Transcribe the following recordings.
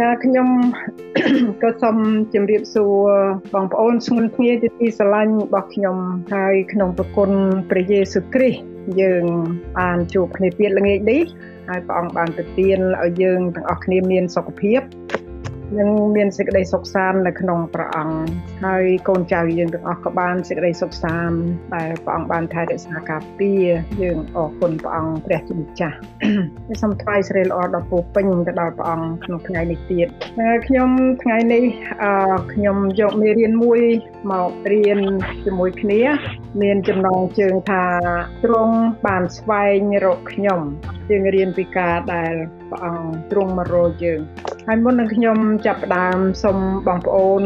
ចាខ្ញុំក៏សូមជម្រាបសួរបងប្អូនស្ងួនគ្នាជាទីស្រឡាញ់របស់ខ្ញុំហើយក្នុងប្រគុណព្រះយេស៊ូវគ្រីស្ទយើងបានជួបគ្នាទៀតល្ងាចនេះហើយព្រះអង្គបានប្រទានឲ្យយើងទាំងអស់គ្នាមានសុខភាព និងមានសេចក្តីសុខសាន្តនៅក្នុងព្រះអង្គហើយកូនចៅយើងទាំងអស់ក៏បានសេចក្តីសុខសាន្តដែលព្រះអង្គបានថែរក្សាការពារយើងអរគុណព្រះអង្គព្រះជាម្ចាស់សូមថ្វាយសិរីល្អដល់ពូពេញទៅដល់ព្រះអង្គក្នុងថ្ងៃនេះទៀតខ្ញុំថ្ងៃនេះអឺខ្ញុំយកមេរៀនមួយមករៀនជាមួយគ្នា មានចំណងជើងថាទ្រង់បានស្វែងរកខ្ញុំយើងរៀនពីការដែលព្រះអង្គទ្រង់មករកយើង ហើយមុននឹងខ្ញុំចាប់ផ្ដើមសូមបងប្អូន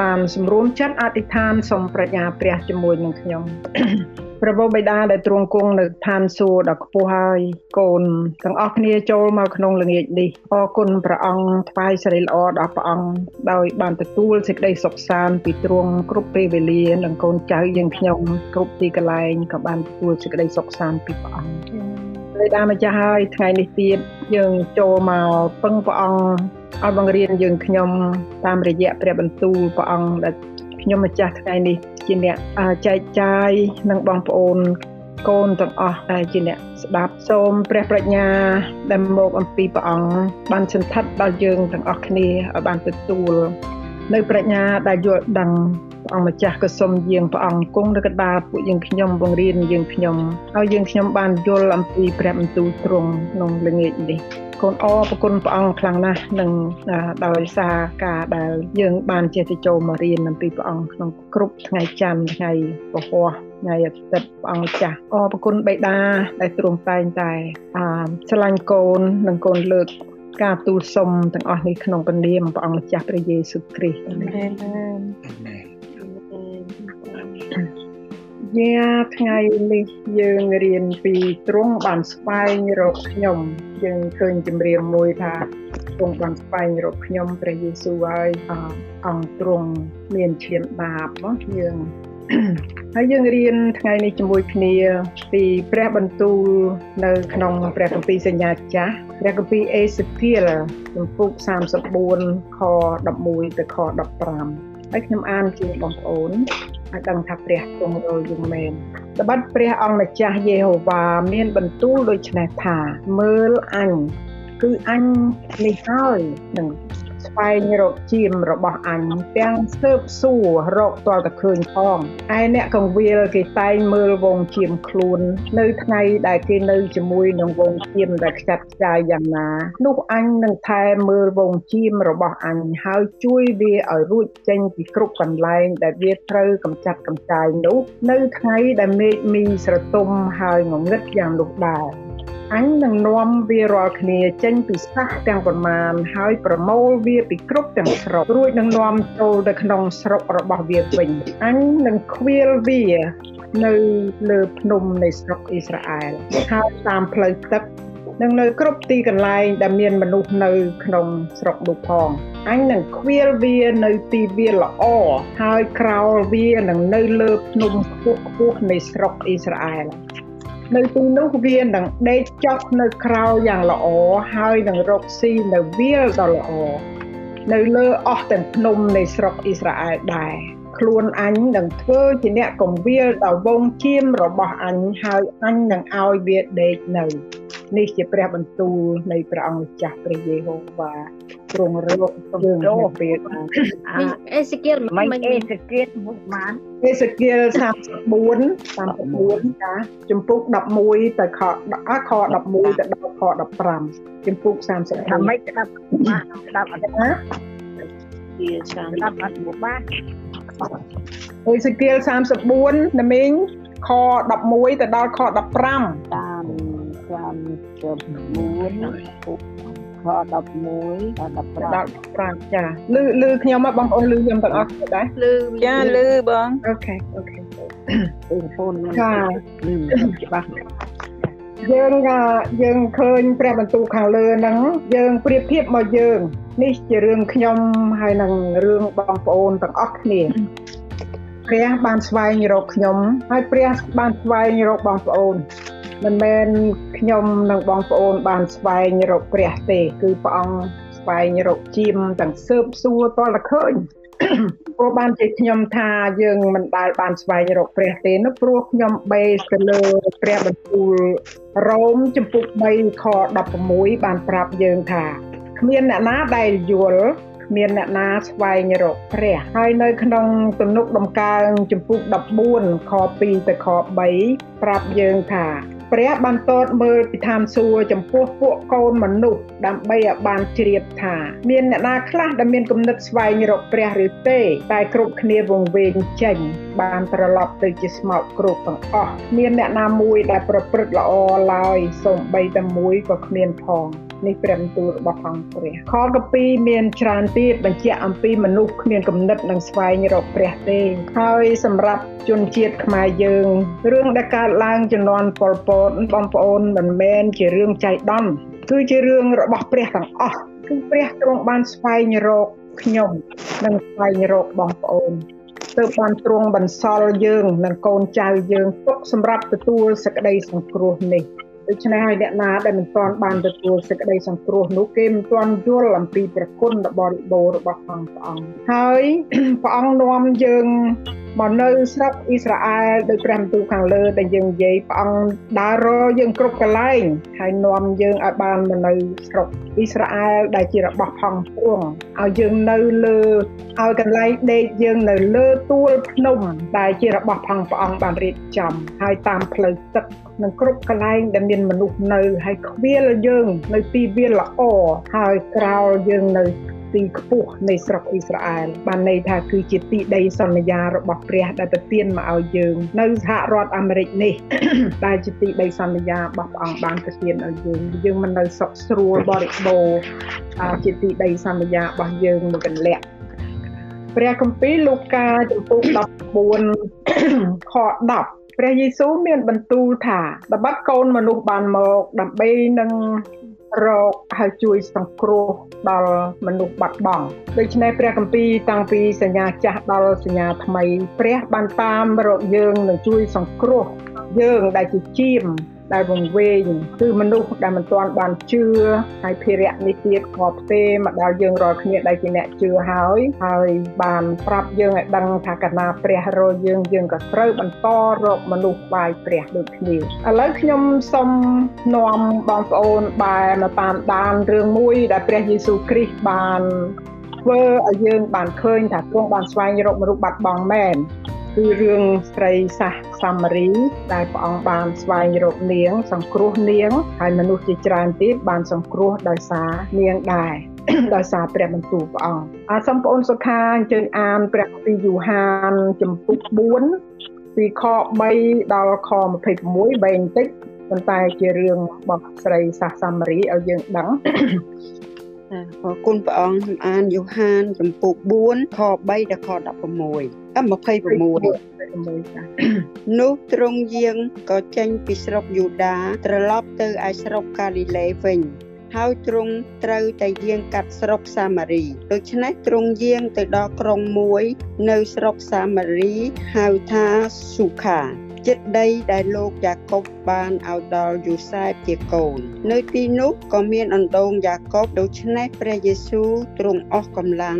បានសម្រួមចិត្តអធិដ្ឋានសូមប្រាជ្ញាព្រះជាមួយនឹងខ្ញុំព្រះបបិតាដែលទ្រង់គង់នៅឋានសួគ៌ដ៏ខ្ពស់ហើយកូនទាំងអស់គ្នាចូលមកក្នុងល្ងាចនេះអរគុណព្រះអង្គថ្វាយសិរីល្អដល់ព្រះអង្គដោយបានទទួលសេចក្តីសុខសាន្តពីទ្រង់គ្រប់ពេលវេលានិងកូនចៅយើងខ្ញុំគ្រប់ទីកន្លែងក៏បានទទួលសេចក្តីសុខសាន្តពីព្រះអង្គព្រះដាម្ចាស់ហើយថ្ងៃនេះទៀតយើងចូលមកពឹងព្រះអង្គ ឲ្យបង្រៀនយើងខ្ញុំតាមរយៈព្រះបន្ទូលព្រះអង្គដែលខ្ញុំម្ចាស់ថ្ងៃនេះជាអ្នកចែកចាយនឹងបងប្អូនកូនទាំងអស់ដែលជាអ្នកស្ដាប់សូមព្រះប្រាជ្ញាដែលមកអំពីព្រះអង្គបានសន្ធិដ្ឋដល់យើងទាំងអស់គ្នាឲ្យបានទទួលនៅប្រាជ្ញាដែលយល់ដឹងព្រះអង្គម្ចាស់ក៏សូមយាងព្រះអង្គគង់នៅកណ្ដាលពួកយើងខ្ញុំបង្រៀនយើងខ្ញុំហើយយើងខ្ញុំបានយល់អំពីព្រះបន្ទូលទ្រង់ក្នុងល្ងាចនេះ កូនអរប្រគុណព្រះអង្គខ្លាំងណាស់នឹងដោយសារការដែលយើងបានចេះទៅចូលមករៀនអំពីព្រះអង្គក្នុងគ្រប់ថ្ងៃច័ន្ទថ្ងៃពហុថ្ងៃអាទិត្យព្រះអង្គចាស់អរប្រគុណបិតាដែលទ្រង់តែងតែអស្រឡាញ់កូននិងកូនលើកការទូលសុំទាំងអស់នេះក្នុងព្រះនាមព្រះអង្គម្ចាស់ព្រះយេស៊ូវគ្រីស្ទអាមែន យាថ្ងៃនេះយើងរៀនពីទ្រង់បានស្វែងរកខ្ញុំយើងឃើញជំរាបមួយថាទ្រង់បានស្វែងរកខ្ញុំព្រះយេស៊ូវហើយអង្គទ្រង់មានឈាមបាបណាយើងហើយយើងរៀនថ្ងៃនេះជាមួយគ្នាពីព្រះបន្ទូលនៅក្នុងព្រះគម្ពីរសញ្ញាចាស់ព្រះគម្ពីរអេសេគៀលជំពូក34ខ11ទៅខ15ហើយខ្ញុំអានជូនបងប្អូន ឲ្យដឹងថាព្រះទ្រង់រយយើងមែនត្បិតព្រះអង្គម្ចាស់យេហូវ៉ាមានបន្ទូលដូចនេះថាមើលអញគឺអញនេះហើយនឹង ស្វែងរកជាមរបស់អញទាំងសើបសួររកទាល់តែឃើញផងឯអ្នកកងវិលគេតែងមើលវងជាមខ្លួន នៅថ្ងៃដែលគេនៅជាមួយនឹងវងជាមដែលខ្ចាត់ខ្ចាយយ៉ាងណានោះអញនឹងថែមើលវងជាមរបស់អញហើយជួយវាឲ្យរួចចេញពីគ្រប់កន្លែងដែលវាត្រូវកម្ចាត់កម្ចាយនោះនៅថ្ងៃដែលមេឃមីស្រទុំហើយងងឹតយ៉ាងនោះដែរ អញនឹងនាំវារាល់គ្នាចេញពីសាសទាំងប៉ុន្មានហើយប្រមូលវាពីគ្រប់ទាំងស្រុករួចនឹងនាំចូលទៅក្នុងស្រុករបស់វាវិញអញនឹងខ្វៀលវានៅលើភ្នំនៃស្រុកអ៊ីស្រាអែលហើយតាមផ្លូវទឹកនឹងនៅគ្រប់ទីកន្លែងដែលមានមនុស្សនៅក្នុងស្រុកនោះផងអញនឹងខ្វៀលវានៅទីវាល្អហើយក្រោលវានឹងនៅលើភ្នំខ្ពស់ខ្ពស់នៃស្រុកអ៊ីស្រាអែល នៅទីនោះវានឹងដេកចុះនៅក្រៅយ៉ាងល្អហើយនឹងរកស៊ីនៅវាលដ៏ល្អនៅលើអស់ទាំងភ្នំនៃស្រុកអ៊ីស្រាអែលដែរខ្លួនអញនឹងធ្វើជាអ្នកកំវាលដល់វងជៀមរបស់អញហើយអញនឹងឲ្យវាដេកនៅ នេះជាព្រះបន្ទូលនៃព្រះអង្គម្ចាស់ព្រះយេហូវ៉ា ទ្រង់រកយើងនៅពេលអេសេគៀលមិនអេសេគៀលមុខបានអេសេគៀល34 34ចាចំពុក11ទៅខខ11ទៅដល់ខ15ចំពុក35ថាម៉េចស្ដាប់បានស្ដាប់អត់ណាជាស្ដាប់អត់មកបានអេសេគៀល34ណាមីងខ11ទៅដល់ខ15តាម34 ខ11ដល់15ចាលឺលឺខ្ញុំមកបងប្អូនលឺខ្ញុំទាំងអស់ដែរលឺចាលឺបងអូខេអូខេបងប្អូនចាលឺច្បាស់យើងយើងឃើញព្រះបន្ទូលខាងលើហ្នឹងយើងប្រៀបធៀបមកយើងនេះជារឿងខ្ញុំហើយនឹងរឿងបងប្អូនទាំងអស់គ្នាព្រះបានស្វែងរកខ្ញុំហើយព្រះបានស្វែងរកបងប្អូន មិនមែនខ្ញុំនិងបងប្អូនបានស្វែងរកព្រះទេ គឺព្រះអង្គស្វែងរកជាមទាំងសើបសួរតលឃើញព្រោះបានជាខ្ញុំថាយើងមិនដែលបានស្វែងរកព្រះទេនោះព្រោះខ្ញុំបេសទៅលើព្រះបន្ទូលរ៉ូមចំពុក3ខ16បានប្រាប់យើងថាគ្មានអ្នកណាដែលយល់គ្មានអ្នកណាស្វែងរកព្រះហើយនៅក្នុងទំនុកដំកើងចំពុក14ខ2ទៅខ3ប្រាប់យើងថា ព្រះបានតតមើលពីឋានសួគ៌ចំពោះពួកកូនមនុស្សដើម្បីឲ្យបានជ្រាបថា មានអ្នកណាខ្លះដែលមានគំនិតស្វែងរកព្រះឬទេ តែគ្រប់គ្នាវង្វេងចេញ បានត្រឡប់ទៅជាស្មោកគ្រោកទាំងអស់មានអ្នកណាមួយដែលប្រព្រឹត្តល្អឡើយសូម្បីតែមួយក៏គ្មានផង នេះព្រះបន្ទូលរបស់អង្គព្រះខកពីមានច្រើនទៀតបញ្ជាក់អំពីមនុស្សគ្មានគំនិតនិងស្វែងរកព្រះទេហើយសម្រាប់ជនជាតិខ្មែរយើងរឿងដែលកើតឡើងជំនាន់ប៉ុលពតបងប្អូនមិនមែនជារឿងចៃដន្យគឺជារឿងរបស់ព្រះទាំងអស់គឺព្រះទ្រង់បានស្វែងរកខ្ញុំនិងស្វែងរកបងប្អូនទើបបានទ្រង់បន្សល់យើងនិងកូនចៅយើងទុកសម្រាប់ទទួលសេចក្តីសង្គ្រោះនេះ ដូច្នេះហើយអ្នកណាដែលមិនទាន់បានទទួលសេចក្តីសង្គ្រោះនោះគេមិនទាន់យល់អំពីព្រះគុណបរិបូររបស់ព្រះអង្គហើយព្រះអង្គនាំយើង មកនៅស្រុកអ៊ីស្រាអែលដោយព្រះបន្ទូលខាងលើដែលយើងនិយាយព្រះអង្គដើររយើងគ្រប់កន្លែងហើយនាំយើងឲ្យបានមកនៅស្រុកអ៊ីស្រាអែលដែលជារបស់ផងទ្រង់ឲ្យយើងនៅលើឲ្យកន្លែងដេកយើងនៅលើទួលភ្នំដែលជារបស់ផងព្រះអង្គបានរៀបចំហើយតាមផ្លូវទឹកនិងគ្រប់កន្លែងដែលមានមនុស្សនៅហើយខ្វៀលយើងនៅទីវាលល្អហើយក្រោលយើងនៅ ទីខ្ពស់នៃស្រុកអ៊ីស្រាអែលបានន័យថាគឺជាទីដីសន្យារបស់ព្រះដែលប្រទានមកឲ្យយើង នៅសហរដ្ឋអាមេរិកនេះដែលជាទីដីសន្យារបស់ព្រះអង្គបានប្រទានឲ្យយើងយើងមិននៅសុខស្រួលបរិបូរណ៍ជាទីដីសន្យារបស់យើងមួយកន្លែងព្រះគម្ពីរលូកាចំពុក14ខ10ព្រះយេស៊ូវមានបន្ទូលថាល្បិតកូនមនុស្សបានមកដើម្បីនឹង រកហើយជួយសង្គ្រោះដល់មនុស្សបាត់បង់ដូច្នេះព្រះគម្ពីរតាំងពីសញ្ញាចាស់ដល់សញ្ញាថ្មី ព្រះបានតាមរកយើងនឹងជួយសង្គ្រោះយើងដែលជាជាម ដែលវង្វេងគឺមនុស្សដែលមិនទាន់បានជឿហើយភារៈនេះទៀតក៏ផ្ទេមកដល់យើងរាល់គ្នាដែលជាអ្នកជឿហើយហើយបានប្រាប់យើងឲ្យដឹងថាកាលណាព្រះរយយើងយើងក៏ត្រូវបន្តរកមនុស្សបាយព្រះដូចគ្នាឥឡូវខ្ញុំសូមនាំបងប្អូនបែរមកតាមដានរឿងមួយដែលព្រះយេស៊ូវគ្រីស្ទបាន ធ្វើឲ្យយើងបានឃើញថាទ្រង់បានស្វែងរកមនុស្សបាត់បង់មែនគឺរឿងស្រីសាសសាមារី ដែលព្រះអង្គបានស្វែងរកនាង សង្គ្រោះនាងហើយមនុស្សជាច្រើនទៀតបានសង្គ្រោះដោយសារនាងដែរដោយសារព្រះបន្ទូលព្រះអង្គអាសូមបងប្អូនសុខាអញ្ជើញអានព្រះគម្ពីរយូហានចំពុក4ពីខ3ដល់ខ26បែងបន្តិចប៉ុន្តែជារឿងរបស់ស្រីសាសសាមារីឲ្យយើងដឹង អរគុណព្រះអង្គខ្ញុំអានយូហានចំពុក4ខ3ដល់ខ16អ26នោះទ្រង់យាងក៏ចេញពីស្រុកយូដាត្រឡប់ទៅឯស្រុកកាលីលេវិញហើយទ្រង់ត្រូវតែយាងកាត់ស្រុកសាមារីដូច្នេះទ្រង់យាងទៅដល់ក្រុងមួយ នៅស្រុកសាមារីហៅថាស៊ូខា ចិត្តដីដែលលោកយ៉ាកុបបានឲ្យដល់យូសែបជាកូន នៅទីនោះក៏មានអណ្ដូងយ៉ាកុបដូច្នេះព្រះយេស៊ូវទ្រង់អស់កម្លាំង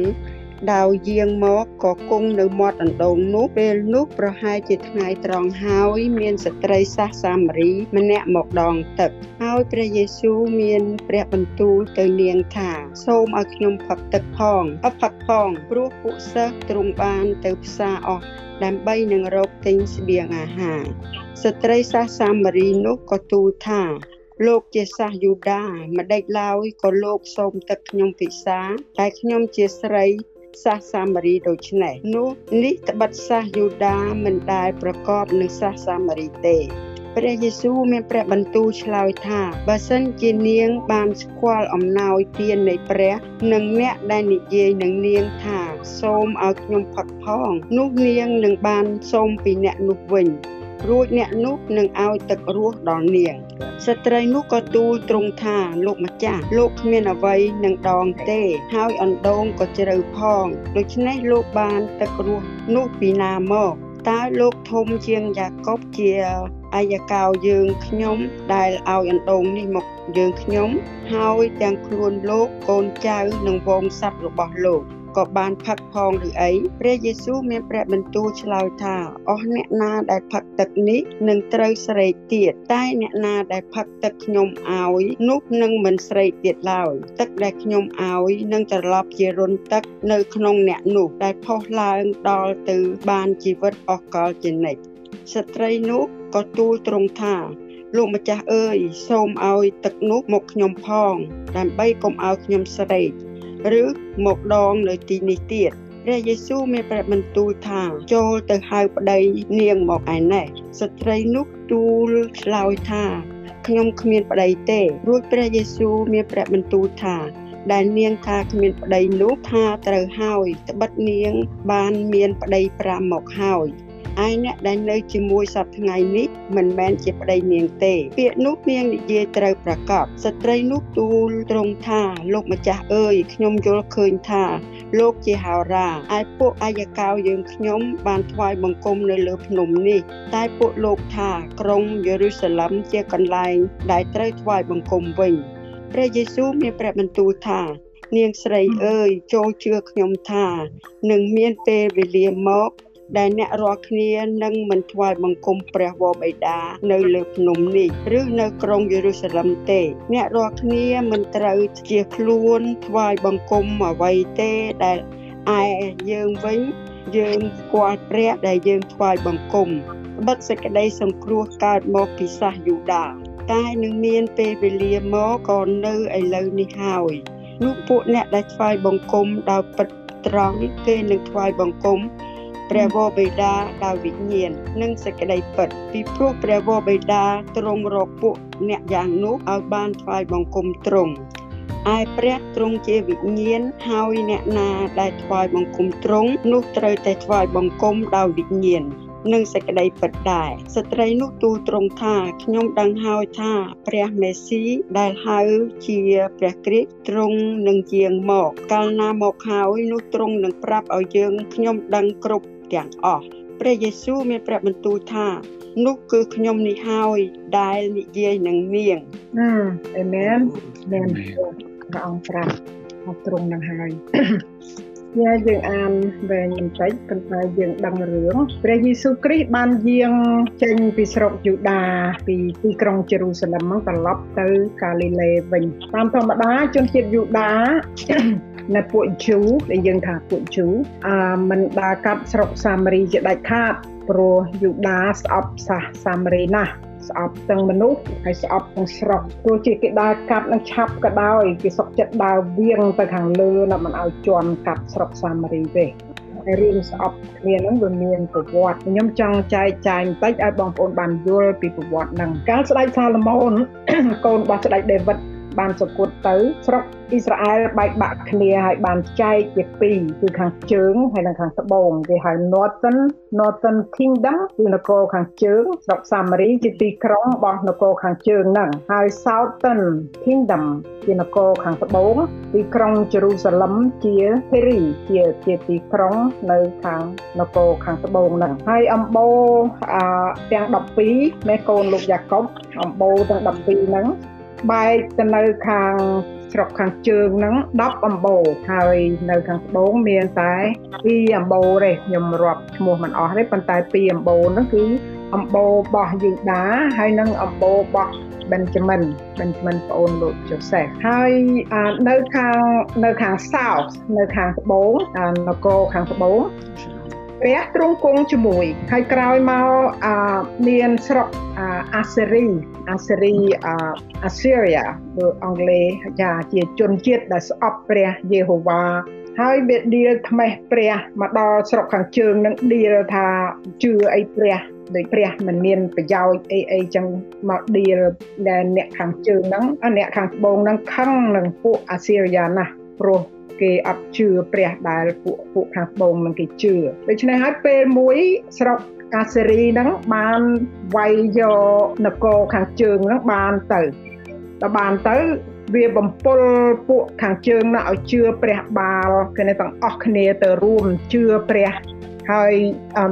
ដាវយាងមកក៏គង់នៅមាត់អណ្ដូងនោះពេលនោះប្រហែលជាថ្ងៃត្រង់ហើយមានស្ត្រីសាសសាមារីម្នាក់មកដងទឹកហើយព្រះយេស៊ូវមានព្រះបន្ទូលទៅនាងថា សូមឲ្យខ្ញុំផឹកទឹកផងអផឹកផងព្រោះពួកសិស្សទ្រង់បានទៅផ្សារអស់ដើម្បីនឹងរកទិញស្បៀងអាហារស្ត្រីសាសសាមារីនោះក៏ទូលថាលោកជាសាសយូដាម្ដេចឡើយក៏លោកសូមទឹកខ្ញុំពិសាតែខ្ញុំជាស្រី សាសសាមារីដូច្នេះនោះនេះត្បិតសាសយូដាមិនដែលប្រកបនឹងសាសសាមារីទេព្រះយេស៊ូវមានព្រះបន្ទូលឆ្លើយថាបើសិនជានាងបានស្គាល់អំណោយទាននៃព្រះនិងអ្នកដែលនិយាយនឹងនាងថាសូមឲ្យខ្ញុំផឹកផងនោះនាងនឹងបានសូមពីអ្នកនោះវិញ រួចអ្នកនោះនឹងឲ្យទឹករស់ដល់នាងស្ត្រីនោះក៏ទូលទ្រង់ថាលោកម្ចាស់លោកគ្មានអ្វីនឹងដងទេ ហើយអណ្ដូងក៏ជ្រៅផងដូច្នេះលោកបានទឹករស់នោះពីណាមកតើលោកធំជាងយ៉ាកុបជាអាយកោយើងខ្ញុំដែលឲ្យអណ្ដូងនេះមកយើងខ្ញុំ ហើយទាំងខ្លួនលោកកូនចៅនិងវងស័ព្ទរបស់លោក ក៏បានផឹកផងឬអីព្រះយេស៊ូវមានព្រះបន្ទូលឆ្លើយថាអស់អ្នកណាដែលផឹកទឹកនេះនឹងត្រូវស្រេកទៀតតែអ្នកណាដែលផឹកទឹកខ្ញុំឲ្យនោះនឹងមិនស្រេកទៀតឡើយទឹកដែលខ្ញុំឲ្យនឹងត្រឡប់ជារុនទឹកនៅក្នុងអ្នកនោះដែលផុសឡើងដល់ទៅបានជីវិតអស់កលជានិច្ចស្ត្រីនោះក៏ទូលទ្រង់ថាលោកម្ចាស់អើយសូមឲ្យទឹកនោះមកខ្ញុំផង ដើម្បីកុំឲ្យខ្ញុំស្រេក ឬមកដងនៅទីនេះទៀតព្រះយេស៊ូវមានប្រាប់បន្ទូលថា ចូលទៅហៅប្តីនាងមកឯនេះស្ត្រីនោះទូលឆ្លើយថាខ្ញុំគ្មានប្តីទេរួចព្រះយេស៊ូវមានប្រាប់បន្ទូលថាដែលនាងថាគ្មានប្តីនោះថាត្រូវហើយត្បិតនាងបានមានប្តី5មកហើយ ឯអ្នកដែលនៅជាមួយសប្ថ្ងៃនេះមិនមែនជាប្តីនាងទេ ពាក្យនោះនាងនិយាយត្រូវប្រកបស្ត្រីនោះទូលត្រង់ថា លោកម្ចាស់អើយខ្ញុំយល់ឃើញថា លោកជាហោរាឯពួកអាយកោយើងខ្ញុំបានថ្វាយបង្គំនៅលើភ្នំនេះ តែពួកលោកថាក្រុងយេរូសាឡិមជាកន្លែង ដែលត្រូវថ្វាយបង្គំវិញព្រះយេស៊ូវមានព្រះបន្ទូលថានាងស្រីអើយចូលជឿខ្ញុំថានឹងមានពេលវេលាមក ដែលអ្នករាល់គ្នានឹងមិនថ្វាយបង្គំព្រះវរបិតានៅលើភ្នំនេះឬនៅក្រុងយេរូសាឡិមទេ អ្នករាល់គ្នាមិនត្រូវជាខ្លួនថ្វាយបង្គំអ្វីទេដែលឯយើងវិញយើងស្គាល់ព្រះដែលយើងថ្វាយបង្គំបិទសេចក្តីសង្គ្រោះកើតមកពីសាសយូដាតែនឹងមានពេលវេលាមកក៏នៅឥឡូវនេះហើយនោះពួកអ្នកដែលថ្វាយបង្គំដោយពិតត្រង់គេនឹងថ្វាយបង្គំ ព្រះវរបិតាដោយវិញ្ញាណនិងសេចក្តីពិតពីព្រោះព្រះវរបិតាទ្រង់រកពួកអ្នកយ៉ាងនោះឲ្យបានថ្វាយបង្គំទ្រង់ឯព្រះទ្រង់ជាវិញ្ញាណហើយអ្នកណាដែលថ្វាយបង្គំទ្រង់នោះត្រូវតែថ្វាយបង្គំដោយវិញ្ញាណនិងសេចក្តីពិតដែរស្ត្រីនោះទូលទ្រង់ថាខ្ញុំដឹងហើយថាព្រះមេស៊ីដែលហៅជាព្រះគ្រីស្ទទ្រង់នឹងជាងមក កាលណាមកហើយនោះទ្រង់នឹងប្រាប់ឲ្យយើងខ្ញុំដឹងគ្រប់ ទាំងអស់ព្រះយេស៊ូវមានព្រះបន្ទូលថានោះគឺខ្ញុំនេះហើយដែលនិយាយនឹងនាងអេមែនមែនព្រះអង្គប្រាប់មកត្រង់នឹងហើយជាយើងអានវែងបន្តិចប៉ុន្តែយើងដឹងរឿងព្រះយេស៊ូវគ្រីស្ទបានយាងចេញពីស្រុកយូដាពីទីក្រុងយេរូសាឡិមមកត្រឡប់ទៅកាលីលេវិញតាមធម្មតាជនជាតិយូដា នៅពួកជូដែលយើងថាពួកជូអឺមិនដើរកាត់ស្រុកសាមារីជាដាច់ខាតព្រោះយូដាស្អប់សាសសាមារីណាស់ស្អប់ទាំងមនុស្សហើយស្អប់ទាំងស្រុកទោះជាគេដើរកាត់នឹងឆាប់ក៏ដោយគេសុកចិត្តដើរវៀងទៅខាងលើណាមិនឲ្យជន់កាត់ស្រុកសាមារីទេហើយរឿងស្អប់គ្នាហ្នឹងវាមានប្រវត្តិខ្ញុំចង់ចែកចាយបន្តិចឲ្យបងប្អូនបានយល់ពីប្រវត្តិហ្នឹងកាលស្ដេចសាឡូមោនកូនរបស់ស្ដេចដេវីត បានសគត់ទៅស្រុកអ៊ីស្រាអែលបែកបាក់គ្នាហើយបានចែកជាពីរគឺខាងជើងហើយនិងខាងត្បូងគេហៅ Northern Northern Kingdom គឺនគរខាងជើងស្រុកសាមារីជាទីក្រុងរបស់នគរខាងជើងហ្នឹងហើយ Southern Kingdom ជានគរខាងត្បូងទីក្រុងជេរូសាឡឹមជាភេរីជាជាទីក្រុងនៅខាងនគរខាងត្បូងហ្នឹងហើយអំបូរទាំង12មេកូនលោកយ៉ាកុបអំបូរទាំង12ហ្នឹង បែកទៅនៅខាងស្រុកខាងជើងហ្នឹង10អំបូរហើយនៅខាងត្បូងមានតែ2អំបូរទេខ្ញុំរាប់ឈ្មោះមិនអស់ទេប៉ុន្តែ2អំបូរហ្នឹងគឺអំបូររបស់យូដាហើយនិងអំបូររបស់ Benjamin Benjamin ប្អូនលោក Joseph ហើយនៅខាងនៅខាង South នៅខាងត្បូងនគរខាងត្បូង ព្រះទ្រង់គង់ជាមួយ ហើយក្រោយមកមានស្រុកអាសេរីអាសេរីអាសេរីឬអង់គ្លេសចាជាជនជាតិដែលស្អប់ព្រះយេហូវ៉ាហើយវាដៀលថ្មេះព្រះមកដល់ស្រុកខាងជើងនឹងដៀលថាជឿអីព្រះដោយព្រះមិនមានប្រយោជន៍អីអីចឹងមកដៀលដែលអ្នកខាងជើងហ្នឹងអ្នកខាងត្បូងហ្នឹងខឹងនឹងពួកអាសេរីយ៉ាណាស់ព្រោះ គេអត់ជឿព្រះដែលពួកពួកខាងត្បូងនឹងគេជឿដូច្នេះហើយពេលមួយស្រុកកាសេរីហ្នឹងបានវាយយកនគរខាងជើងហ្នឹងបានទៅដល់បានទៅវាបំពល់ពួកខាងជើងនោះឲ្យជឿព្រះបាល់គេទាំងអស់គ្នាទៅរួមជឿព្រះហើយ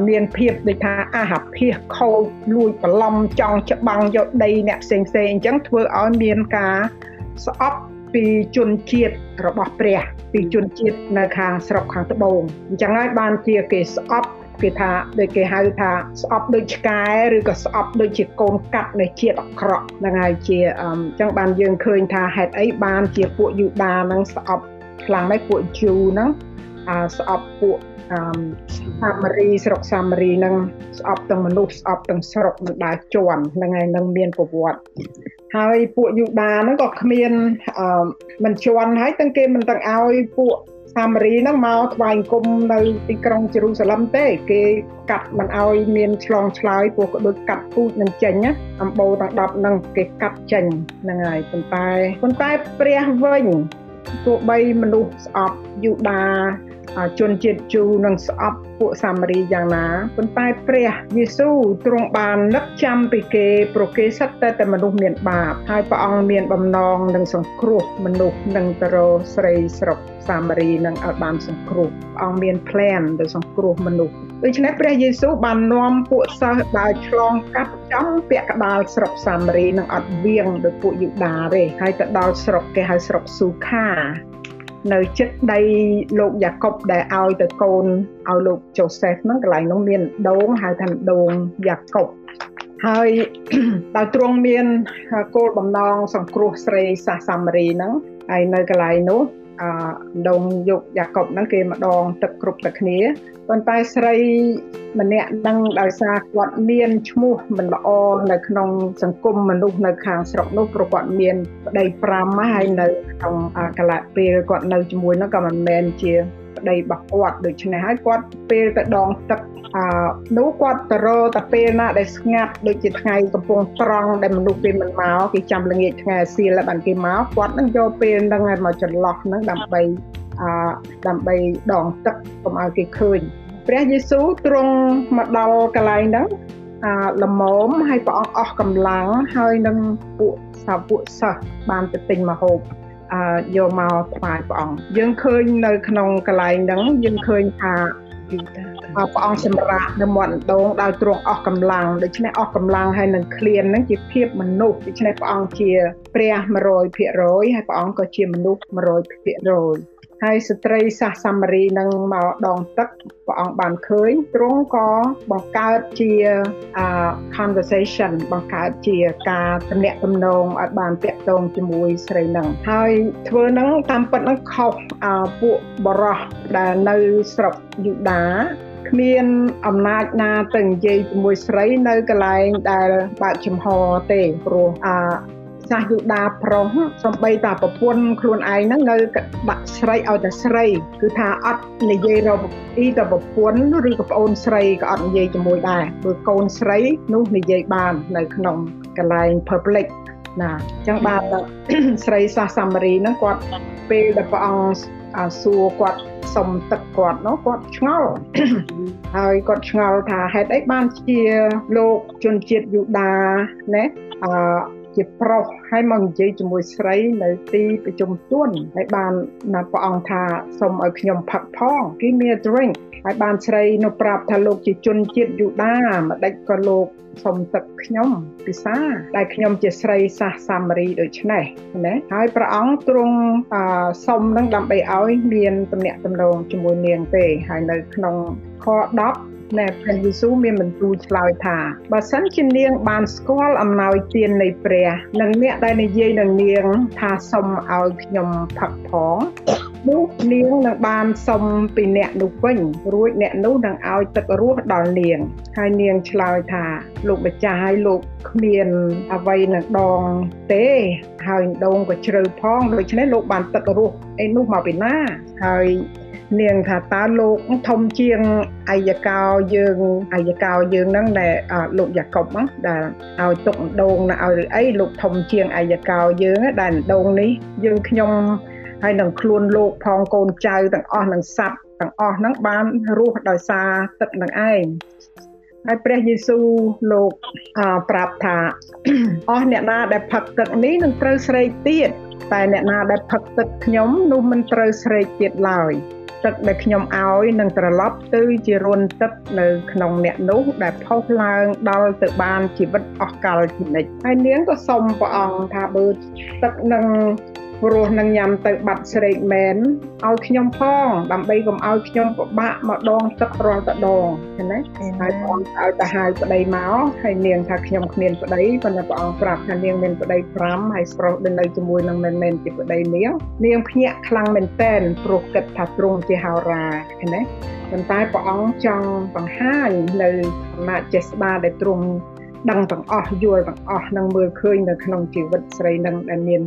មានភាពដូចថាអាហាភិះខូចលួចបន្លំចង់ច្បាំងយកដីអ្នកផ្សេងផ្សេងអញ្ចឹងធ្វើឲ្យមានការស្អប់ ពីជនជាតិរបស់ព្រះពីជនជាតិនៅខាងស្រុកខាងត្បូងអញ្ចឹងហើយបានជាគេស្អប់គេថាដូចគេហៅថាស្អប់ដូចឆ្កែឬក៏ស្អប់ដូចជាកូនកាត់នៃជាតិអាក្រក់ហ្នឹងហើយជាអញ្ចឹងបានយើងឃើញថាហេតុអីបានជាពួកយូដាហ្នឹងស្អប់ខ្លាំងម៉េចពួកជូហ្នឹងអាស្អប់ពួកអឺសាមារីស្រុកសាមារីនឹងស្អប់ទាំងមនុស្សស្អប់ទាំងស្រុកមិនដែលជន់ហ្នឹងហើយនឹងមានប្រវត្តិ ហើយពួកយូដាហ្នឹងក៏គ្មានអឺមិនជន់ហើយទាំងគេមិនទាំងឲ្យពួកសាមារីហ្នឹងមកថ្វាយអង្គមនៅទីក្រុងជេរូសាឡឹមទេ គេកាត់មិនឲ្យមានឆ្លងឆ្លើយពួកក៏ដូចកាត់ពូជនឹងចេញណាអំបូរទាំង10ហ្នឹងគេកាត់ចេញហ្នឹងហើយប៉ុន្តែប៉ុន្តែព្រះវិញទោះបីមនុស្សស្អប់យូដា ជនជាតិជូនឹងស្អប់ពួកសាមារីយ៉ាងណាប៉ុន្តែព្រះយេស៊ូវទ្រង់បាននឹកចាំពីគេប្រគេសិតតែតែមនុស្សមានបាបហើយព្រះអង្គមានបំណងនឹងសង្គ្រោះមនុស្សនឹងទៅរកស្រីស្រុកសាមារីនឹងឲ្យបានសង្គ្រោះព្រះអង្គមាន plan ទៅសង្គ្រោះមនុស្សដូច្នេះព្រះយេស៊ូវបាននាំពួកសិស្សដើរឆ្លងកាត់ចំពាក់កដាលស្រុកសាមារីនឹងអត់វៀងដោយពួកយូដាទេហើយទៅដល់ស្រុកគេហៅស្រុកស៊ូខា នៅចិត្តដីលោកយ៉ាកុបដែលឲ្យទៅកូនឲ្យលោកជូសេហ្វហ្នឹងកន្លែងនោះមានដងហៅថាដងយ៉ាកុបហើយដោយទ្រង់មានគោលបំណងសង្គ្រោះស្រីសាសាមារីហ្នឹងហើយនៅកន្លែងនោះ អឺដងយុគយ៉ាកុបហ្នឹងគេម្ដងទឹកគ្រប់តែគ្នាប៉ុន្តែស្រីម្នាក់នឹងដោយសារគាត់មានឈ្មោះមិនល្អនៅក្នុងសង្គមមនុស្សនៅខាងស្រុកនោះព្រោះគាត់មានប្តី5ហើយនៅក្នុងកលៈពេលគាត់នៅជាមួយនោះក៏មិនមែនជាប្តីរបស់គាត់ដូច្នេះហើយគាត់ពេលទៅដងទឹក អឺនោះគាត់ទៅរកតែពេលណាដែលស្ងាត់ដូចជាថ្ងៃកំពុងត្រង់ដែលមនុស្សគេមិនមកគេចាំល្ងាចថ្ងៃអាសៀលបានគេមកគាត់នឹងយកពេលហ្នឹងឲ្យមកចន្លោះហ្នឹងដើម្បីអឺដើម្បីដងទឹកកុំឲ្យគេឃើញព្រះយេស៊ូវទ្រង់មកដល់កន្លែងហ្នឹងអាល្មមឲ្យព្រះអង្គអស់កម្លាំងហើយនឹងពួកសាពួកសិស្សបានទៅទិញមកហូបអឺយកមកថ្វាយព្រះអង្គយើងឃើញនៅក្នុងកន្លែងហ្នឹងយើងឃើញថា ព្រះអង្គសម្រាប់នៅមាត់ដងដោយទ្រង់អស់កម្លាំងដូច្នេះអស់កម្លាំងហើយនឹងឃ្លានហ្នឹងជាភាពមនុស្សដូច្នេះព្រះអង្គជាព្រះ100%ហើយព្រះអង្គក៏ជាមនុស្ស100%ហើយស្ត្រីសាសសាមារីនឹងមកដងទឹកព្រះអង្គបានឃើញទ្រង់ក៏បង្កើតជា conversation បង្កើតជាការទំនាក់ទំនងឲ្យបានតាក់ទងជាមួយស្រីនឹងហើយធ្វើនឹងតាមពិតនឹងខុសពួកបរោះដែលនៅស្រុកយូដា គ្មានអំណាចណាទៅនិយាយជាមួយស្រីនៅកន្លែងដែលបើកចំហទេព្រោះអាសាសយូដាប្រុសសំបីតាប្រពន្ធខ្លួនឯងហ្នឹងនៅដាក់ស្រីឲ្យតែស្រី គឺថាអត់និយាយរកអ៊ីតែប្រពន្ធឬក៏ប្អូនស្រីក៏អត់និយាយជាមួយដែរព្រោះកូនស្រីនោះនិយាយបាននៅក្នុងកន្លែង public ណាអញ្ចឹងបានស្រីសាសសាមារីហ្នឹងគាត់ពេលដែលព្រះអង្គសួរគាត់ សុំទឹកគាត់នោះគាត់ឆ្ងល់ហើយគាត់ឆ្ងល់ថាហេតុអីបានជាលោកជនជាតិយូដាណាអឺ ជាប្រុសហើយមកនិយាយជាមួយស្រីនៅទីប្រជុំទួនហើយបានណាព្រះអង្គថាសូមឲ្យខ្ញុំផឹកផង Give me a drink ហើយបានស្រីនៅប្រាប់ថាលោកជាជនជាតិយូដាម្ដេចក៏លោកសុំទឹកខ្ញុំពិសាដែលខ្ញុំជាស្រីសាសសាមារីដូចនេះណាហើយព្រះអង្គទ្រង់សុំនឹងដើម្បីឲ្យមានទំនាក់ទំនងជាមួយនាងទេហើយនៅក្នុងខ10 ណែព្រះយេស៊ូវមានបន្ទូលឆ្លើយថាបើសិនជានាងបានស្គាល់អំណោយទាននៃព្រះនិងអ្នកដែលនិយាយនឹងនាងថាសុំឲ្យខ្ញុំផឹកផងនោះនាងនឹងបានសុំពីអ្នកនោះវិញរួចអ្នកនោះនឹងឲ្យទឹករស់ដល់នាង ហើយនាងឆ្លើយថាលោកម្ចាស់ឲ្យលោកគ្មានអ្វីនឹងដងទេហើយដងក៏ជ្រៅផងដូច្នេះលោកបានទឹករស់អីនោះមកពីណាហើយ នាងថាតើលោកធំជាងអាយកោយើងអាយកោយើងហ្នឹងដែលលោកយ៉ាកុបហ្នឹងដែលឲ្យទុកដងណាឲ្យអីលោកធំជាងអាយកោយើងដែលដងនេះយើងខ្ញុំហើយនឹងខ្លួនលោកផងកូនចៅទាំងអស់នឹងសัตว์ទាំងអស់ហ្នឹងបានរស់ដោយសារទឹកនឹងឯងហើយព្រះយេស៊ូវលោកប្រាប់ថាអស់អ្នកណាដែលផឹកទឹកនេះនឹងត្រូវស្រេកទៀតតែអ្នកណាដែលផឹកទឹកខ្ញុំនោះមិនត្រូវស្រេកទៀតឡើយ ទឹកដែលខ្ញុំឲ្យនឹងត្រឡប់ទៅជារុនទឹកនៅក្នុងអ្នកនោះដែលផុសឡើងដល់ទៅបានជីវិតអស់កលជានិច្ចហើយនាងក៏សុំព្រះអង្គថាបើទឹកនឹង ព្រោះនឹងញ៉ាំទៅបាត់ស្រេកមែនឲ្យខ្ញុំផងដើម្បីកុំឲ្យខ្ញុំពិបាកមកដងទឹករាល់តដងឃើញទេហើយព្រះអង្គឲ្យទៅហៅប្តីមកហើយនាងថាខ្ញុំគ្មានប្តីប៉ុន្តែព្រះអង្គប្រាប់ថានាងមានប្តី5ហើយស្រុះដែលនៅជាមួយនឹងមិនមែនជាប្តីនាងនាងភ្ញាក់ខ្លាំងមែនតែនព្រោះគិតថាទ្រង់ជាហោរាឃើញទេប៉ុន្តែព្រះអង្គចង់បង្ហាញនៅអំណាចចេស្តាដែលទ្រង់ដឹងទាំងអស់យល់ទាំងអស់នឹងមើលឃើញនៅក្នុងជីវិតស្រីនឹងដែលមាន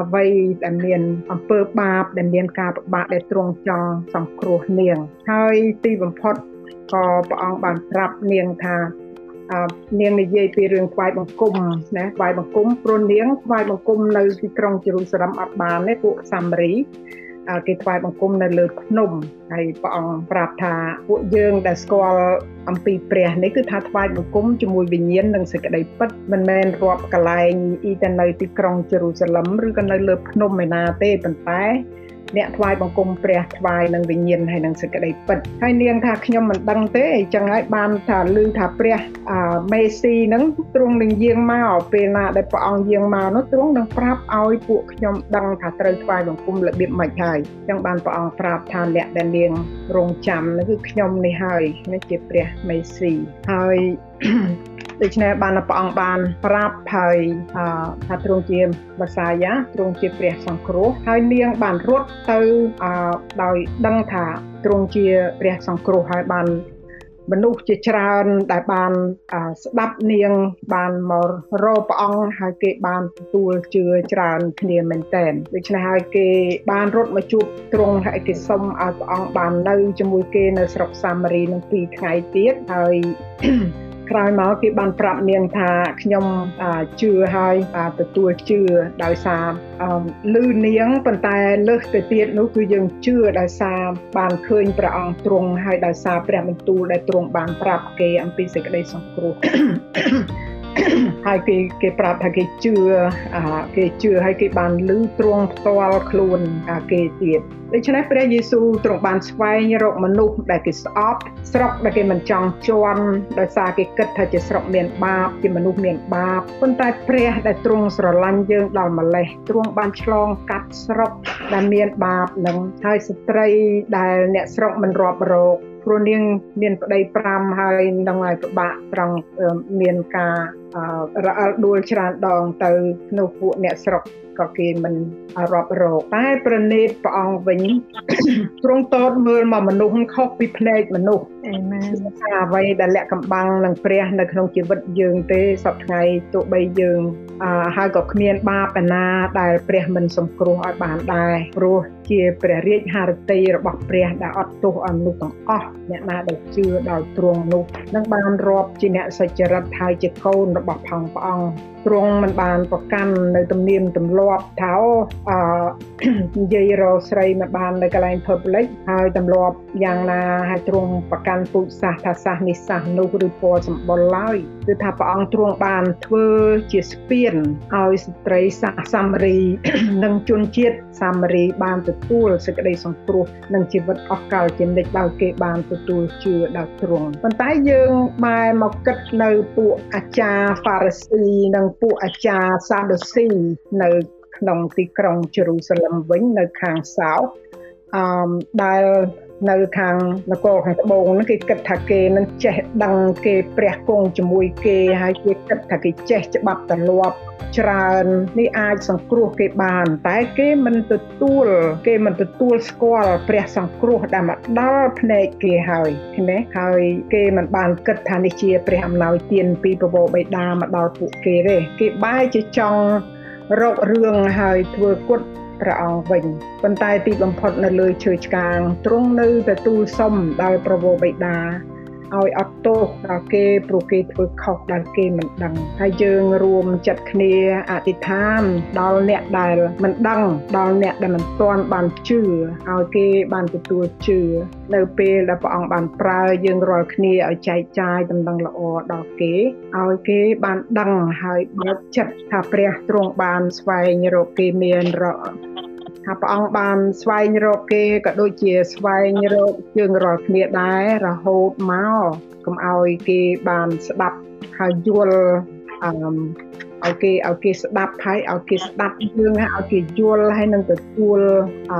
អ្វីដែលមានអំពើបាបដែលមានការពិបាកដែលទ្រង់ចង់សង្គ្រោះនាងហើយទីបំផុតក៏ព្រះអង្គបានប្រាប់នាងថានាងនិយាយពីរឿងថ្វាយបង្គំណាថ្វាយបង្គំព្រោះនាងថ្វាយបង្គំនៅទីក្រុងយេរូសាឡិមអត់បានទេពួកសាមារី គេថ្វាយបង្គំនៅលើភ្នំហើយព្រះអង្គប្រាប់ថាពួកយើងដែលស្គាល់អំពីព្រះនេះគឺថាថ្វាយបង្គំជាមួយវិញ្ញាណនិងសេចក្តីពិតមិនមែនរាប់កលែងអ៊ីតែនៅទីក្រុងយេរូសាឡិមឬក៏នៅលើភ្នំឯណាទេប៉ុន្តែ អ្នកថ្វាយបង្គំព្រះថ្វាយនឹងវិញ្ញាណហើយនឹងសេចក្តីពិតហើយនាងថាខ្ញុំមិនដឹងទេអញ្ចឹងហើយបានថាឮថាព្រះមេស៊ីនឹងទ្រង់នឹងយាងមកពេលណាដែលព្រះអង្គយាងមកនោះទ្រង់នឹងប្រាប់ឲ្យពួកខ្ញុំដឹងថាត្រូវថ្វាយបង្គំរបៀបម៉េចហើយអញ្ចឹងបានព្រះអង្គប្រាប់ថាអ្នកដែលនាងរងចាំនោះគឺខ្ញុំនេះហើយនេះជាព្រះមេស៊ីហើយ ដូច្នេះបានព្រះអង្គបានប្រាប់ហើយថាទ្រង់ជាបាសាយ៉ាទ្រង់ជាព្រះសង្គ្រោះហើយនាងបានរត់ទៅដោយដឹងថាទ្រង់ជាព្រះសង្គ្រោះហើយបានមនុស្សជាច្រើនដែលបានស្ដាប់នាងបានមករកព្រះអង្គហើយគេបានទទួលជឿច្រើនគ្នាមែនតែនដូច្នេះហើយគេបានរត់មកជួបទ្រង់ហើយគេសុំឲ្យព្រះអង្គបាននៅជាមួយគេនៅស្រុកសាមារីនឹង2ថ្ងៃទៀតហើយ ក្រោយមកគេបានប្រាប់នាងថាខ្ញុំជឿហើយទទួលជឿដោយសារលឺនាងប៉ុន្តែលើសទៅទៀតនោះគឺយើងជឿដោយសារបានឃើញព្រះអង្គទ្រង់ហើយដោយសារព្រះបន្ទូលដែលទ្រង់បានប្រាប់គេអំពីសេចក្តីសង្គ្រោះ ហើយគេគេប្រាប់ថាគេជឿគេជឿហើយគេបានលឺទ្រង់ផ្ទាល់ខ្លួនគេទៀតដូច្នេះព្រះយេស៊ូវទ្រង់បានស្វែងរកមនុស្សដែលគេស្អប់ស្រុកដែលគេមិនចង់ជន់ដោយសារគេគិតថាជាស្រុកមានបាបជាមនុស្សមានបាបប៉ុន្តែព្រះដែលទ្រង់ស្រឡាញ់យើងដល់ម្លេះទ្រង់បានឆ្លងកាត់ស្រុកដែលមានបាបនឹងហើយស្ត្រីដែលអ្នកស្រុកមិនរាប់រក ព្រោះនាងមានប្តី5ហើយនឹងឲ្យពិបាកត្រង់មានការរអិលដួលច្រើនដងទៅក្នុងពួកអ្នកស្រុកក៏គេមិនរាប់រកតែប្រណេតព្រះអង្គវិញទ្រង់តតមើលមកមនុស្សខុសពីភ្នែកមនុស្ស អេមែនថាអ្វីដែលលាក់កំបាំងនឹងព្រះនៅក្នុងជីវិតយើងទេសពថ្ងៃទោះបីយើងហើយក៏គ្មានបាបណាដែលព្រះមិនសង្គ្រោះឲ្យបានដែរព្រោះជាព្រះរាជហឫទ័យរបស់ព្រះដែលអត់ទោសឲ្យមនុស្សទាំងអស់អ្នកណាដែលជឿដល់ទ្រង់នោះនឹងបានរាប់ជាអ្នកសុចរិតហើយជាកូនរបស់ផងព្រះអង្គទ្រង់មិនបានប្រកាន់នៅទំនៀមទម្លាប់ថាអឺនិយាយរកស្រីមិនបាននៅកន្លែង public ហើយទម្លាប់យ៉ាងណាហើយទ្រង់ប្រកាន់ពូជសាសថាសាសនេះសាសនោះឬពណ៌សម្បុរឡើយគឺថាព្រះអង្គទ្រង់បានធ្វើជាស្ពានឲ្យស្ត្រីសាសសាមារីនិងជនជាតិសាមារីបានទទួលសេចក្តីសង្គ្រោះនិងជីវិតអស់កលជានិច្ចដោយគេបានទទួលជឿដល់ទ្រង់ប៉ុន្តែយើងបែរមកគិតនៅពួកអាចារ្យហ្វារីស៊ីនិងពួកអាចារ្យសាដូស៊ីនៅក្នុងទីក្រុងយេរូសាឡឹមវិញនៅខាងសោអឺដែល នៅខាងនគរខាងត្បូងហ្នឹងគេគិតថាគេនឹងចេះដឹងគេព្រះគង់ជាមួយគេហើយគេគិតថាគេចេះច្បាប់ទម្លាប់ច្រើននេះអាចសង្គ្រោះគេបាន តែគេមិនទទួលគេមិនទទួលស្គាល់ព្រះសង្គ្រោះដែលមកដល់ភ្នែកគេហើយឃើញទេហើយគេមិនបានគិតថានេះជាព្រះអំណោយទានពីប្រវោបិតាមកដល់ពួកគេទេគេបែរជាចង់រករឿងហើយធ្វើគុត ព្រះអង្គវិញប៉ុន្តែទីបំផុតនៅលើឈើឆ្កាងទ្រង់នៅទទួលសុំដល់ប្រវោបិតា ឲ្យអត់ទោសដល់គេព្រោះគេធ្វើខុសដល់គេមិនដឹងហើយយើងរួមចិត្តគ្នាអធិដ្ឋានដល់អ្នកដែលមិនដឹងដល់អ្នកដែលមិនទាន់បានជឿឲ្យគេបានទទួលជឿនៅពេលដែលព្រះអង្គបានប្រើយើងរាល់គ្នាឲ្យចែកចាយដំណឹងល្អដល់គេឲ្យគេបានដឹងហើយបើកចិត្តថាព្រះទ្រង់បានស្វែងរកគេមានរក ថាព្រះអង្គបានស្វែងរកគេក៏ដូចជាស្វែងរកយើងរាល់គ្នាដែររហូតមកកុំឲ្យគេបានស្ដាប់ហើយយល់អឺឲ្យគេឲ្យគេស្ដាប់ហើយឲ្យគេស្ដាប់យើងឲ្យគេយល់ហើយនឹងទទួលអ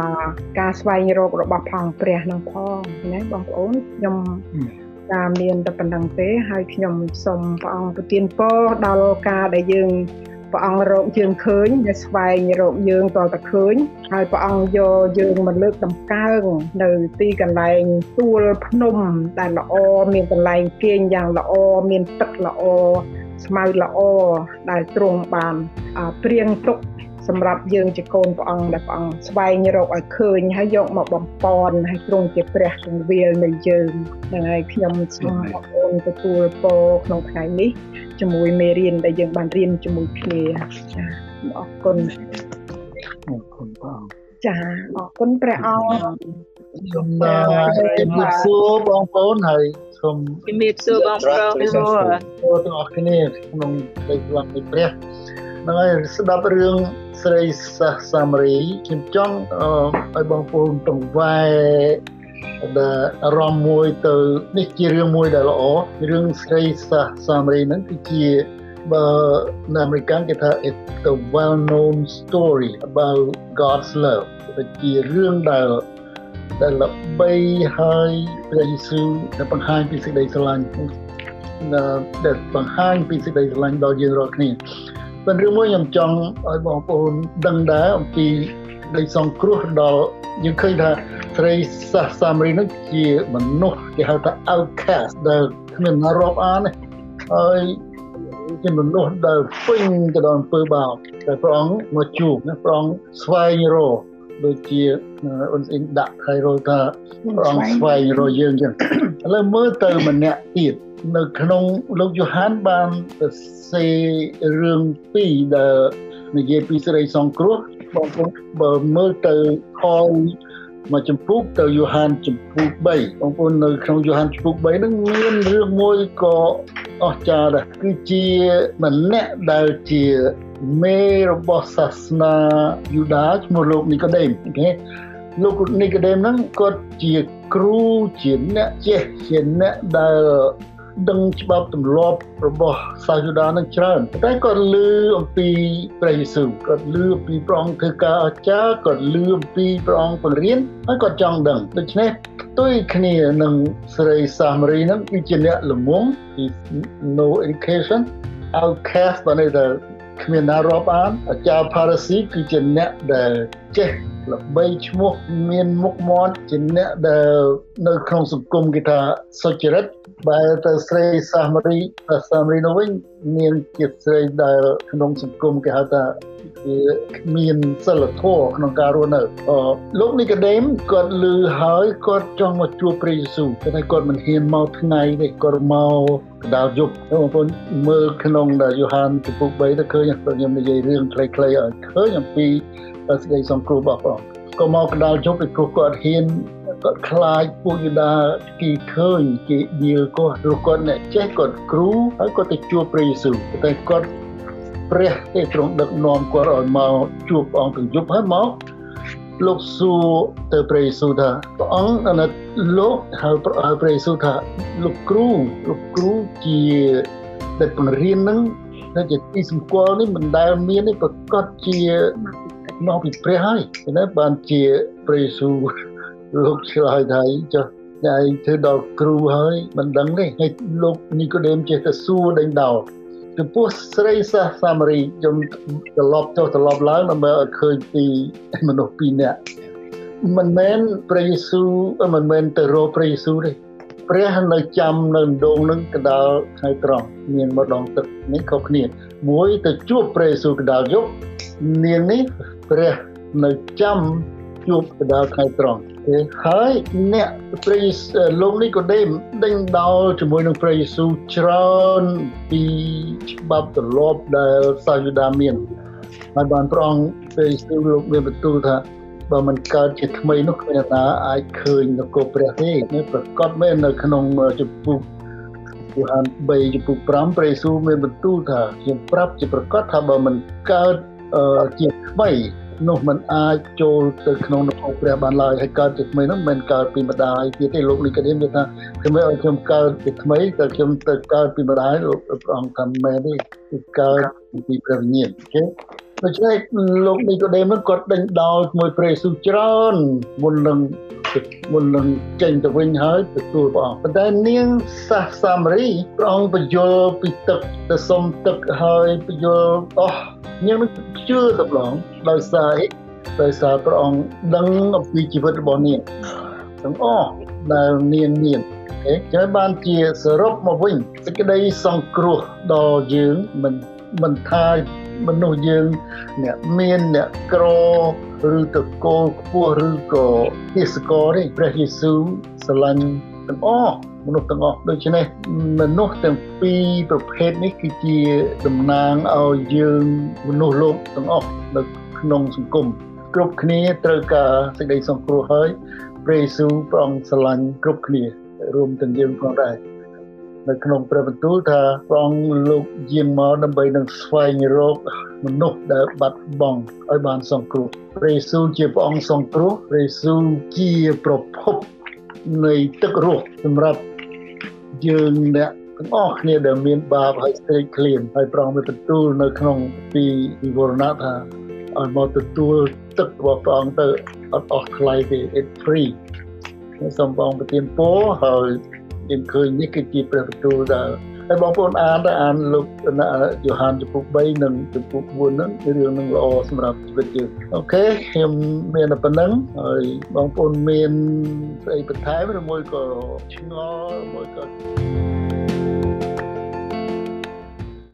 ការស្វែងរករបស់ផងព្រះនឹងផងណាបងប្អូនខ្ញុំតាមមានតែប៉ុណ្្នឹងទេហើយខ្ញុំសូមព្រះអង្គប្រទានពរដល់ការដែលយើង ព្រះអង្គរកយើងឃើញដែលស្វែងរកយើងតតែឃើញហើយព្រះអង្គយកយើងមកលើកតម្កើងនៅទីកន្លែងទួលភ្នំដែលល្អមានកន្លែងគេងយ៉ាងល្អមានទឹកល្អស្មៅល្អដែលទ្រង់បានព្រៀងទុក សម្រាប់យើងជាកូនព្រះអង្គដែលព្រះអង្គស្វែងរកឲ្យឃើញហើយយកមកបំពន់ហើយទ្រង់ជាព្រះគង្វាលនៃយើងហ្នឹងហើយខ្ញុំសូមបងប្អូនទទួលពរក្នុងថ្ងៃនេះជាមួយមេរៀនដែលយើងបានរៀនជាមួយគ្នាចាអរគុណអរគុណបងចាអរគុណព្រះអង្គសូមជំរាបសួរបងប្អូនហើយសូមជំរាបសួរបងប្អូនទាំងអស់គ្នាក្នុងដីផ្លង់នៃព្រះហ្នឹងហើយស្ដាប់រឿង ស្រីសាសាមារីខ្ញុំចង់ឲ្យបងប្អូនតង្វែដែលអារម្មណ៍មួយទៅនេះជារឿងមួយដែលល្អរឿងស្រីសាសាមារីហ្នឹងគឺជាបើនៅអាមេរិកគេថា it's the well known story about God's love ជារឿងដែលដែលល្បីហើយព្រះយេស៊ូវដែលបង្ហាញពីសេចក្តីស្រឡាញ់ដែលបង្ហាញពីសេចក្តីស្រឡាញ់ដល់យើងរាល់គ្នា ប៉ុន្តែរឿងមួយខ្ញុំចង់ឲ្យបងប្អូនដឹងដែរអំពីនៃសង្គ្រោះដល់យើងឃើញថាស្រីសាសសាមរីនឹងជាមនុស្សគេហៅថា outcast ដែលគ្មានណារាប់អានទេហើយជាមនុស្សដែលពេញទៅដោយអំពើបាបតែព្រះអង្គមកជួបណាព្រះអង្គស្វែងរក ដូចជាអូនស្អ៊ីនដាក់ហើយរកថាព្រះអង្គស្វែងរកយើងចឹងឥឡូវមើលទៅម្នាក់ទៀតនៅក្នុងលោកយ៉ូហានបានសរសេររឿងពីរដែលនិយាយពីសេរីសង្គ្រោះបងប្អូនបើមើលទៅខមកចម្ពោះទៅយ៉ូហានចម្ពោះ3បងប្អូននៅក្នុងយ៉ូហានចម្ពោះ3ហ្នឹងមានរឿងមួយក៏អស្ចារ្យដែរគឺជាម្នាក់ដែលជា មេរបស់សាសនាយូដាឈ្មោះលោកនីកូដេមអូខេលោកនីកូដេមហ្នឹងគាត់ជាគ្រូជាអ្នកចេះជាអ្នកដែលដឹងច្បាប់ទម្លាប់របស់សាសយូដានឹងច្រើនតែគាត់លឺអំពីព្រះយេស៊ូវគាត់លឺអំពីព្រះអង្គធ្វើការអស្ចារ្យគាត់លឺអំពីព្រះអង្គបង្រៀនហើយគាត់ចង់ដឹងដូច្នេះផ្ទុយគ្នានឹងស្រីសាមារីនឹងគឺជាអ្នកល្ងង no education outcast បានន័យថា គ្មានណារាប់អានអាចារ្យ Pharisee គឺជាអ្នកដែលចេះល្បីឈ្មោះមានមុខមាត់ជាអ្នកដែលនៅក្នុងសង្គមគេថាសុចរិត បែរទៅស្រីសាមារីសាមារីនោះវិញមានជាស្រីដែលក្នុងសង្គមគេហៅថាគឺមានសិលធម៌ក្នុងការរស់នៅលោកនីកូដេមគាត់លឺហើយគាត់ចង់មកជួបព្រះយេស៊ូវតែគាត់មិនហ៊ានមកថ្ងៃនេះគាត់មកកដាលយប់បងប្អូនមើលក្នុងដែលយ៉ូហានចំពុក3ទៅឃើញខ្ញុំនិយាយរឿងខ្លីៗឲ្យឃើញអំពីសេចក្តីសង្គ្រោះរបស់ព្រះក៏មកកដាលជប់ពីព្រោះគាត់ហ៊ាន គាត់ខ្លាចពួកយូដាគេឃើញគេដៀលគាត់ឬគាត់អ្នកចេះគាត់គ្រូហើយគាត់ទៅជួបព្រះយេស៊ូវតែគាត់ព្រះទេទ្រង់ដឹកនាំគាត់ឲ្យមកជួបព្រះអង្គទាំងយប់ហើយមកលោកសួរទៅព្រះយេស៊ូវថាព្រះអង្គអាណិតលោកហើយព្រះយេស៊ូវថាលោកគ្រូលោកគ្រូជាដែលបង្រៀននឹងតែជាទីសម្គាល់នេះមិនដែលមាននេះប្រកាសជាមកពីព្រះហើយណាបានជាព្រះយេស៊ូវ លោកឆ្លើយថាចុះតែឯងធ្វើដល់គ្រូហើយមិនដឹងទេហើយលោកនីកូដេមចេះតែសួរដេញដោលចំពោះស្រីសាសសាមារីខ្ញុំត្រឡប់ចុះត្រឡប់ឡើងដើម្បីឲ្យឃើញពីមនុស្សពីរនាក់មិនមែនព្រះយេស៊ូវមិនមែនទៅរកព្រះយេស៊ូវទេព្រះនៅចាំនៅដងនឹងកដាលថ្ងៃត្រង់មានម្ដងទឹកនេះខុសគ្នាមួយទៅជួបព្រះយេស៊ូវកដាលយប់នាងនេះព្រះនៅចាំជួបកដាលថ្ងៃត្រង់ ហើយអ្នកព្រះលោកនេះក៏ដេញដេញដោលជាមួយនឹងព្រះយេស៊ូវច្រើនពីច្បាប់ទម្លាប់ដែលសាយូដាមានហើយបានប្រងព្រះយេស៊ូវលោកមានបន្ទូលថាបើមិនកើតជាថ្មីនោះគ្មានណាអាចឃើញនគរព្រះទេនេះប្រកបមែននៅក្នុងជំពូកូហាន3ចំពោះ5ព្រះយេស៊ូវមានបន្ទូលថាខ្ញុំប្រាប់ជាប្រកាសថាបើមិនកើតជាថ្មី នោះมันអាចចូលទៅក្នុងនគរព្រះបានឡើយហើយកើតជាថ្មីនោះមិនកើតពីម្ដាយទៀតទេលោកនេះក៏និយាយថាខ្ញុំឲ្យខ្ញុំកើតជាថ្មីតែខ្ញុំទៅកើតពីម្ដាយលោកព្រះអង្គថាមែនទេគឺកើតពីព្រះវិញ្ញាណអូខេដូច្នេះលោកនីកូដេមគាត់ដេញដោលមួយព្រះយេស៊ូវច្រើនមុននឹងមុននឹងចេញទៅវិញហើយទទួលព្រះអង្គប៉ុន្តែនាងសាសសាមារីព្រះអង្គបញ្យល់ពីទឹកទៅសុំទឹកហើយបញ្យល់អស់នាងនឹងជឿទៅឡងដោយសារអីដោយសារព្រះអង្គដឹងអំពីជីវិតរបស់នាងទាំងអស់ដែលនាងមានអូខេចឹងបានជាសរុបមកវិញសេចក្តីសង្គ្រោះដល់យើងមិនមិនថាមនុស្សយើងអ្នកមានអ្នកក្រឬតកូលខ្ពស់ឬក៏ទេសកលនេះព្រះយេស៊ូវស្រឡាញ់ទាំងអស់មនុស្សទាំងអស់ដូច្នេះមនុស្សទាំងពីរប្រភេទនេះគឺជាតំណាងឲ្យយើងមនុស្សលោកទាំងអស់នៅ ក្នុងសង្គមគ្រប់គ្នាត្រូវការសេចក្តីសង្គ្រោះហើយព្រះយេស៊ូវព្រះអង្គស្រឡាញ់គ្រប់គ្នារួមទាំងយើងផងដែរនៅក្នុងព្រះបន្ទូលថាព្រះអង្គលោកយាងមកដើម្បីនឹងស្វែងរកមនុស្សដែលបាត់បង់ឲ្យបានសង្គ្រោះព្រះយេស៊ូវជាព្រះអង្គសង្គ្រោះព្រះយេស៊ូវជាប្រភពនៃទឹករស់សម្រាប់យើងអ្នកទាំងអស់គ្នាដែលមានបាបហើយស្រេកឃ្លានហើយព្រះអង្គមានបន្ទូលនៅក្នុងពីវិវរណៈថា ឲ្យមកទទួលទឹករបស់ព្រះអង្គទៅអត់អស់ថ្លៃទេ it free សូមបងប្រទានពរហើយយើងឃើញនេះគឺជាព្រះបន្ទូលដែលហើយបងប្អូនអានទៅអានលោកយ៉ូហានចំពុក3និងចំពុក4ហ្នឹងគឺរឿងនឹងល្អសម្រាប់ជីវិតយើងអូខេខ្ញុំមានតែប៉ុណ្្នឹងហើយបងប្អូនមានស្អីបន្ថែមឬមួយក៏ឆ្ងល់មួយក៏